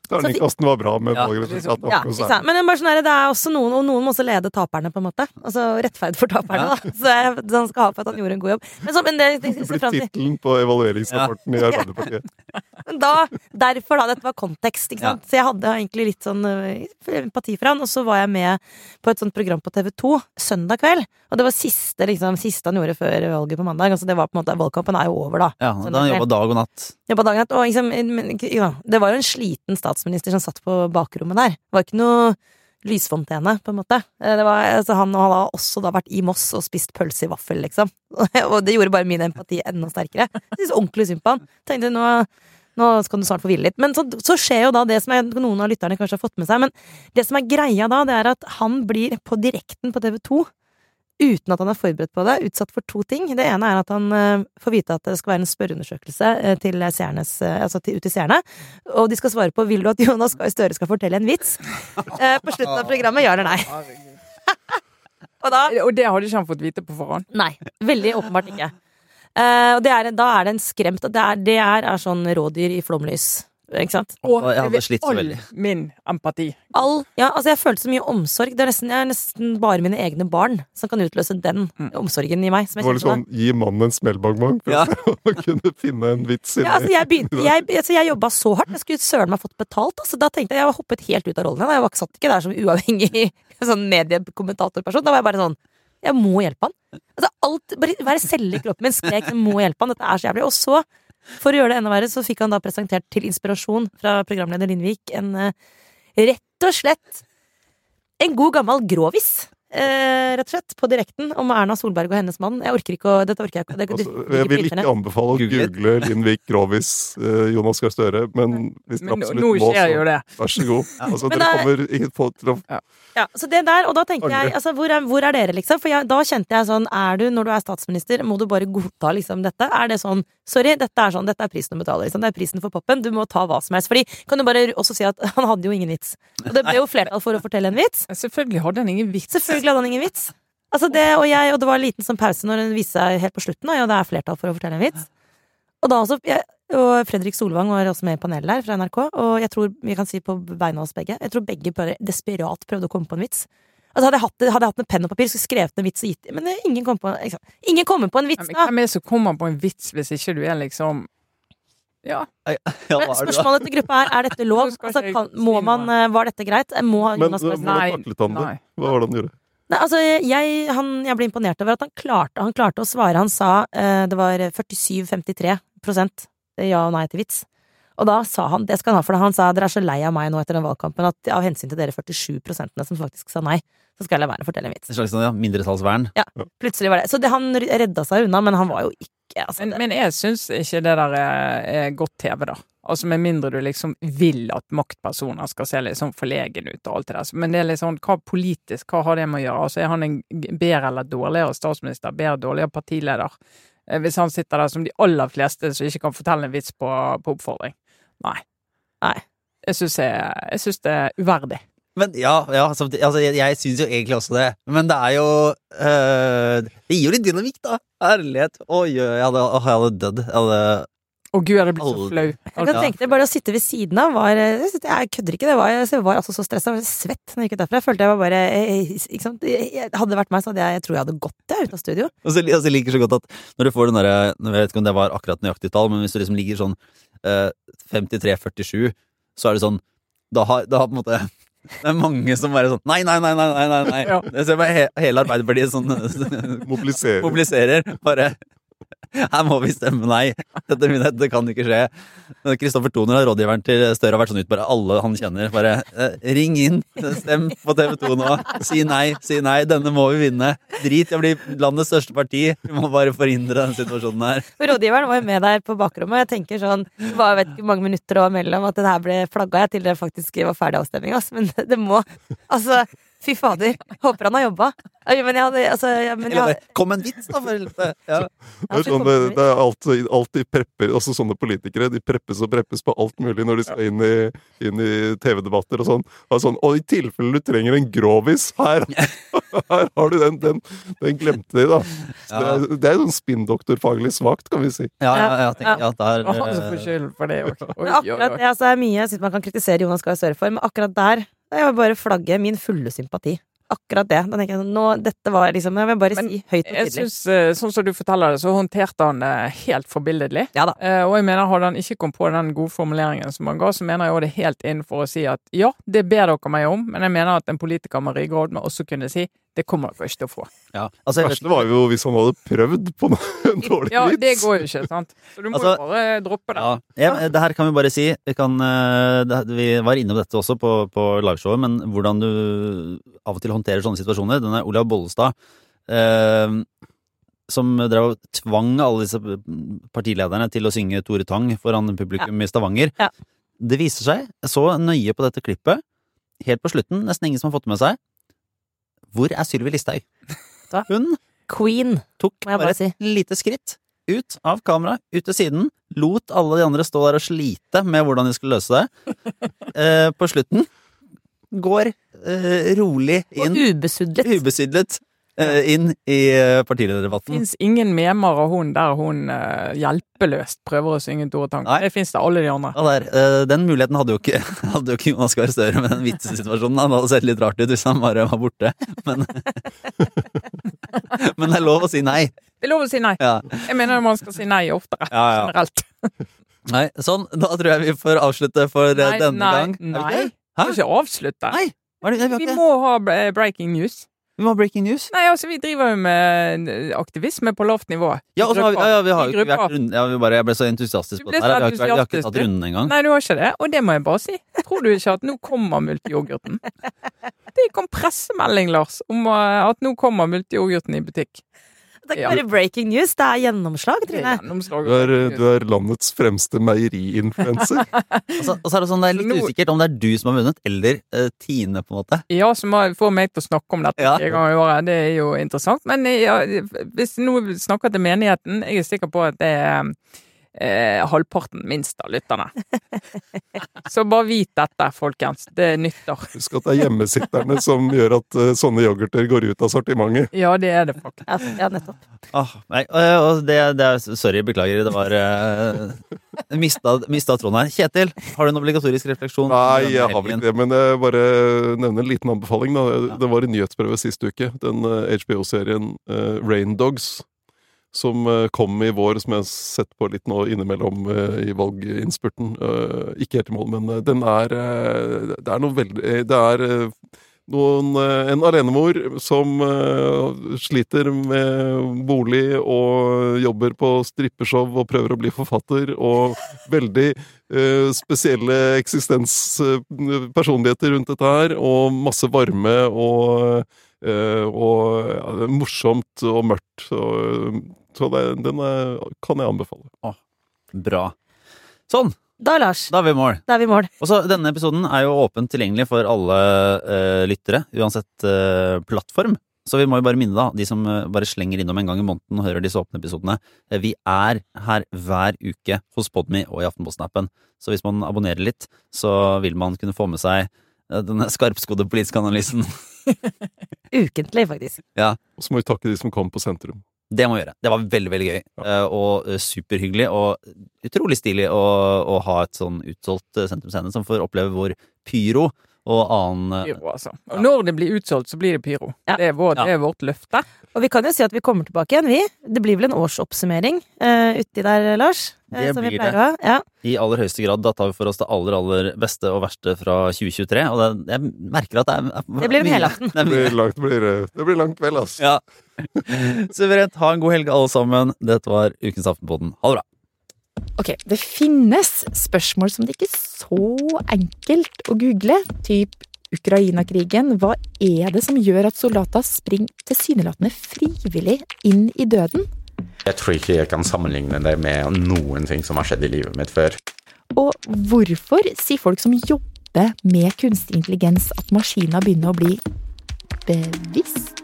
Terningkasten var bra med Ja, valgresultatet. ja, sant? Men det er, bare sånn her, det er også noen, og noen må også lede taperne, på en måte. Altså rettferd for taperne, Ja. da. Så jeg, han skal ha for at han gjorde en god jobb. Men, så, men det, det, Det blir tittelen på evalueringsrapporten i Arbeiderpartiet. [laughs] Men da, derfor da, dette var kontekst, ikke sant. Så jeg hadde egentlig litt sånn øh, empati for han, og så var jeg med på et sånt program på TV 2 søndag kveld. Og det var siste, liksom, siste han gjorde før valget på mandag. Altså det var på en måte, Valgkampen er jo over, da. Ja, da han jobba dag og natt. Jobba dag og natt. og liksom, ja, det var jo en sliten statsminister som satt på bakrommet der. Det var ikke noe lysfontene, på en måte. Eh, var, altså, han, har også da vært i Moss og spist pølse i vaffel, liksom. [laughs] Og det gjorde bare min empati enda sterkere. Jeg synes ordentlig synd på han. Tenkte nå, nå skal du snart få hvile litt. Men så, så skjer jo da det som jeg, noen av lytterne kanskje har fått med seg. Men det som er greia da, det er at han blir på direkten på TV 2 uten at han er forberedt på det, utsatt for to ting. Det ene er at han eh, får vite at det skal være en spørreundersøkelse eh, til seernes, eh, altså til, ut til seerne. Og de skal svare på vil du at Jonas Gahr Støre skal fortelle en vits. På slutten av programmet, ja eller nei. [laughs] Og da Og det hadde ikke han fått vite på forhånd. Nei. Veldig åpenbart ikke. Og det er, da er det en skremt Det er, det er, er sånn rådyr i flomlys. Ikke sant? Og jeg hadde slitt så all min empati. All, ja, altså jeg følte så mye omsorg. Det er nesten, jeg er nesten bare mine egne barn som kan utløse den Mm. omsorgen i meg. Som Det var litt sånn gi mannen en smellbongbong for Ja. [laughs] å kunne finne en vits inni Ja, altså jeg, begynte, jeg, altså jeg jobba så hardt. Jeg skulle søren meg fått betalt. Altså da tenkte Jeg jeg var hoppet helt ut av rollen. Jeg var, satt ikke der som uavhengig [laughs] sånn mediekommentatorperson. Da var jeg bare sånn Jeg må hjelpe han. Altså alt, bare Hver celle i kroppen min skrek jeg må hjelpe han. Dette er så jævlig. Og så, for å gjøre det enda verre, så fikk han da presentert til inspirasjon fra programleder Lindvik en eh, rett og slett en god gammel grovis. Eh, rett og slett, på direkten, om Erna Solberg og hennes mann. Jeg orker ikke å Dette orker jeg ikke. Det, Altså, det, jeg vil ikke anbefale å Google Lindvik Grovis eh, Jonas Gahr Støre, men hvis dere nå, absolutt nå må, så vær så god. [laughs] Altså, Men dere er- kommer ikke på til å Ja, så det der, og da tenker jeg, altså, hvor er, hvor er dere, liksom? For jeg, da kjente jeg sånn, er du, når du er statsminister, må du bare godta liksom dette? Er det sånn, sorry, dette er sånn, dette er prisen å betale, liksom, det er prisen for poppen, du må ta hva som helst. Fordi, kan du bare også si at [laughs] han hadde jo ingen vits. Og det ble jo flertall for å fortelle en vits. Selvfølgelig hadde han ingen vits. Selvfølgelig hadde han ingen vits. Altså det, og, jeg, og det var en liten sånn pause når den viste seg helt på slutten, og ja, det er flertall for å fortelle en vits. Og da også, jeg, og Fredrik Solvang var også med i panelet der fra NRK, og jeg tror vi kan si på vegne av oss begge, jeg tror begge bare desperat prøvde å komme på en vits. Altså Hadde jeg hatt, hadde jeg hatt en penn og papir, skulle skrevet en vits og gitt Men ingen kommer på liksom. Ingen kommer på en vits, da! hvem er det som kommer på en vits hvis ikke du er liksom Ja. [laughs] Ja, Men spørsmålet til gruppa er, er dette [laughs] lov? Altså, kan, må man, eh, var dette greit? Må Men Jonas det? nei. Hva var det han gjorde? Nei, altså, jeg, han, jeg ble imponert over at han klarte, han klarte å svare. Han sa eh, det var 47-53 ja og nei til vits. Og da sa han, det skal han ha for det, han sa dere er så lei av meg nå etter den valgkampen at av hensyn til dere 47 som faktisk sa nei, så skal jeg la være å fortelle en vits. En slags sånn, ja, mindretallsvern. Plutselig var det. Så det, han redda seg unna, men han var jo ikke altså, Men, men jeg syns ikke det der er, er godt TV, da. Altså Med mindre du liksom vil at maktpersoner skal se litt sånn forlegen ut og alt det der. Men det er litt sånn, hva politisk, hva har det med å gjøre? Altså Er han en bedre eller dårligere statsminister? Bedre dårligere partileder? Eh, Hvis han sitter der som de aller fleste som ikke kan fortelle en vits på, på oppfordring? Nei. Nei. Jeg syns jeg, jeg synes det er uverdig. Men ja, ja samtidig, altså, jeg, jeg syns jo egentlig også det. Men det er jo øh, Det gir jo litt dynamikk, da. Ærlighet. Oi, jeg hadde, åh, jeg hadde dødd. Jeg hadde Å gud, jeg hadde blitt så flau. jeg kan tenke deg bare å sitte ved siden av var Jeg, synes- kødder ikke, det var, jeg var altså så stressa, jeg var svett når jeg gikk ut derfra. Jeg følte jeg var bare ikke sant? Hadde det vært meg, så hadde jeg, jeg tror jeg hadde gått jeg, ut av studio. Og så altså, jeg liker så godt at når du får den derre Jeg vet ikke om det var akkurat nøyaktig tall, men hvis du liksom ligger sånn eh, 53-47, så er det sånn Da har, da har på en måte det er mange som bare sånn nei, nei, nei, nei, nei, nei. Ja. Jeg ser bare he, hele Arbeiderpartiet sånn [laughs] mobiliserer. mobiliserer. Bare Her må vi stemme nei. Dette, dette kan ikke skje. Kristoffer Toner, rådgiveren til Støre, har vært sånn ut bare alle han kjenner. Bare eh, ring inn, stem på TV 2 nå. Si nei, si nei. Denne må vi vinne. Drit i å bli landets største parti. Vi må bare forhindre denne situasjonen her. Rådgiveren var jo med der på bakrommet. Jeg tenker sånn Det var vet ikke mange minutter og mellom at det her ble flagga til det faktisk var ferdig avstemning. Altså. Men det må Altså, fy fader. Håper han har jobba. Men jeg hadde altså, ja, men jeg, hadde- Kom en vits, da, for helvete! Ja. Det sånn, det, det er alltid, alltid prepper, også sånne politikere, de preppes og preppes på alt mulig når de skal inn i, inn i TV-debatter og sånn. Og, sånn, og i tilfelle du trenger en grovis, her, [laughs] her har du den, den, den glemte de, da. Så det, er, det er sånn spinndoktorfaglig svakt, kan vi si. Ja, ja, ja, tenk, ja, der, skyld for det okay. Oi, akkurat det altså, er mye jeg synes man kan kritisere Jonas Gahr Støre for, men akkurat der det vil bare flagge min fulle sympati. Akkurat det. Da tenker jeg sånn, nå, dette var liksom Jeg vil bare Men si høyt og tydelig. Jeg synes, eh, Sånn som du forteller det, så håndterte han det helt forbilledlig. Ja da. Eh, og jeg mener, hadde han ikke kommet på den gode formuleringen som han ga, så mener jeg også det helt helt innenfor å si at ja, det ber dere meg om, men jeg mener at en politiker med ryggrad må også kunne si Det kommer dere ikke til å få. Ja, altså, det verste var jo hvis han hadde prøvd på noe [laughs] dårlig Ja, det går jo ikke, sant. Så du må Altså, jo bare droppe det. ja, ja, det her kan vi bare si. Vi, kan, eh, det, vi var innom dette også på, på liveshowet, men hvordan du av og til håndterer sånne situasjoner. Denne Olav Bollestad, eh, som drev og tvang alle disse partilederne til å synge Tore Tang foran publikum i Stavanger. Ja. Det viser seg, jeg så nøye på dette klippet, helt på slutten, nesten ingen som har fått det med seg. Hvor er Sylvi Listhaug? Hun Queen, tok bare si. et lite skritt ut av kameraet, ut til siden, lot alle de andre stå der og slite med hvordan de skulle løse det. [laughs] Eh, på slutten går eh, rolig Og ubesudlet. ubesudlet. Eh, inn i partilederdebatten. partilederdebatten. Fins ingen memer av hun der hun eh, hjelpeløst prøver å synge Tore Tang. Det fins det alle de andre. Ja, der, eh, den muligheten hadde jo ikke, [laughs] hadde jo ikke Jonas Gahr Støre med den vitsesituasjonen. Han hadde sett litt rart ut hvis han bare var borte. Men, [laughs] men det er lov å si nei. Det er lov å si nei. Ja. Jeg mener man skal si nei oftere. Ja, ja. Generelt. [laughs] Nei, sånn, da tror jeg vi får avslutte for eh, Nei, denne nei, gang. Nei, nei. Vi skal ikke avslutte. Nei, det, vi, Vi må ha eh, breaking news. Vi må ha breaking news. Nei, altså, vi driver jo med eh, aktivisme på lavt nivå. Ja, og så har vi, ja, ja, vi har jo ikke vært rundt, ja, vi bare, Jeg ble så entusiastisk på det her. Vi vi har ikke tatt runden engang. Nei, du har ikke det, og det må jeg bare si. Tror du ikke at nå kommer multiyoghurten? [laughs] Det kom pressemelding, Lars, om eh, at nå kommer multiyoghurten i butikk. Det er ikke bare breaking news, det er gjennomslag, er Trine. gjennomslag. Du er, du er landets fremste meieriinfluenser. Og [laughs] så, og så er det sånn, det er litt usikkert om det er du som har vunnet, eller uh, Tine, på en måte. Ja, som får meg til å snakke om dette Ja. en gang i året. Det er jo interessant. Men ja, hvis vi nå snakker til menigheten, jeg er sikker på at det er eh, halvparten minst av lytterne. [laughs] Så bare vit dette, folkens. Det nytter. Husk at det er hjemmesitterne som gjør at uh, sånne yoghurter går ut av sortimentet. Ja, det er det faktisk. Ja, ja, nettopp. Ah, nei, eh, og det, det er, sorry, beklager. Det var uh, mista, mista tråden her. Kjetil, har du en obligatorisk refleksjon? Nei, jeg har vel ikke det, men jeg bare nevner en liten anbefaling. Da. Det var i nyhetsprøve sist uke. Den eh, HBO-serien uh, Rain Dogs, som eh, kom i vår, som jeg har sett på litt nå innimellom eh, i valginnspurten. Eh, ikke helt i mål, men den er Det er noe veldig Det er noen, en alenemor som sliter med bolig og jobber på strippeshow og prøver å bli forfatter, og veldig spesielle eksistenspersonligheter rundt dette her, og masse varme og, og ja, det er morsomt og mørkt. Så, så det, den er, kan jeg anbefale. Bra. Sånn, Da, Lars, da er vi i mål. da er vi i mål. Og så Denne episoden er jo åpent tilgjengelig for alle eh, lyttere, uansett eh, plattform. Så vi må jo bare minne da, de som eh, bare slenger innom en gang i måneden og hører disse åpne episodene. eh, vi er her hver uke hos Podmy og i Aftenposten-appen. Så hvis man abonnerer litt, så vil man kunne få med seg eh, denne skarpskodde politiske analysen. [laughs] [laughs] Ukentlig, faktisk. Og så må vi takke de som kom på sentrum. Det må vi gjøre. Det var veldig veldig gøy. eh, Og eh, superhyggelig. Og utrolig stilig å, å ha et sånn utsolgt eh, sentrumsscene som får oppleve hvor pyro og annen eh, Pyro, altså. Ja. når det blir utsolgt, så blir det pyro. Ja. Det, er vår, det er vårt løfte. Og vi kan jo si at vi kommer tilbake igjen, vi. Det blir vel en årsoppsummering uh, uti der, Lars? eh, Det som blir det. å ha. Ja. i aller høyeste grad. Da tar vi for oss det aller, aller beste og verste fra 2023. Og det, jeg merker at det er, er Det blir en helaften. [laughs] Det blir langt, blir, det blir langt vel, altså. Ja. [laughs] Suverent. Ha en god helg, alle sammen. Dette var Ukens Aftenpodden. Ha det bra. Ok, det finnes spørsmål som det ikke er så enkelt å google, typ Ukraina-krigen. Hva er det som gjør at soldater springer tilsynelatende frivillig inn i døden? Jeg tror ikke jeg kan sammenligne det med noen ting som har skjedd i livet mitt før. Og hvorfor sier folk som jobber med kunstig intelligens at maskiner begynner å bli bevisst?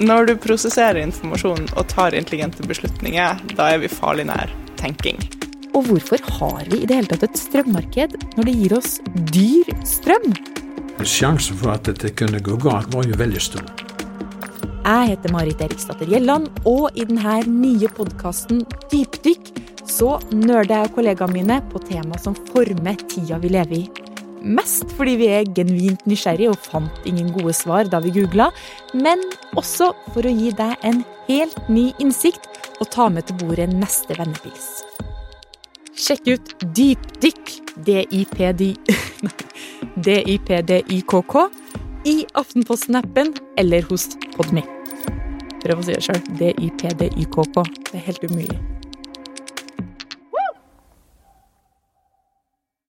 Når du prosesserer informasjon og tar intelligente beslutninger, da er vi farlig nær tenking. Og hvorfor har vi i det hele tatt et strømmarked når det gir oss dyr strøm? Sjansen for at dette kunne gå galt, var jo veldig stor. Jeg heter Marit Eriksdatter Gjelland, og i denne nye podkasten Dypdykk så nerder jeg og kollegaene mine på tema som former tida vi lever i. Mest fordi vi er genuint nysgjerrige og fant ingen gode svar da vi googla, men også for å gi deg en helt ny innsikt og ta med til bordet neste vennepils. Sjekk ut Dypdykk, D-I-P-D-Y-K-K, [laughs] i Aftenposten-appen eller hos Podme. Prøv å si det sjøl. D-y-p-d-y-k-k. Det er helt umulig.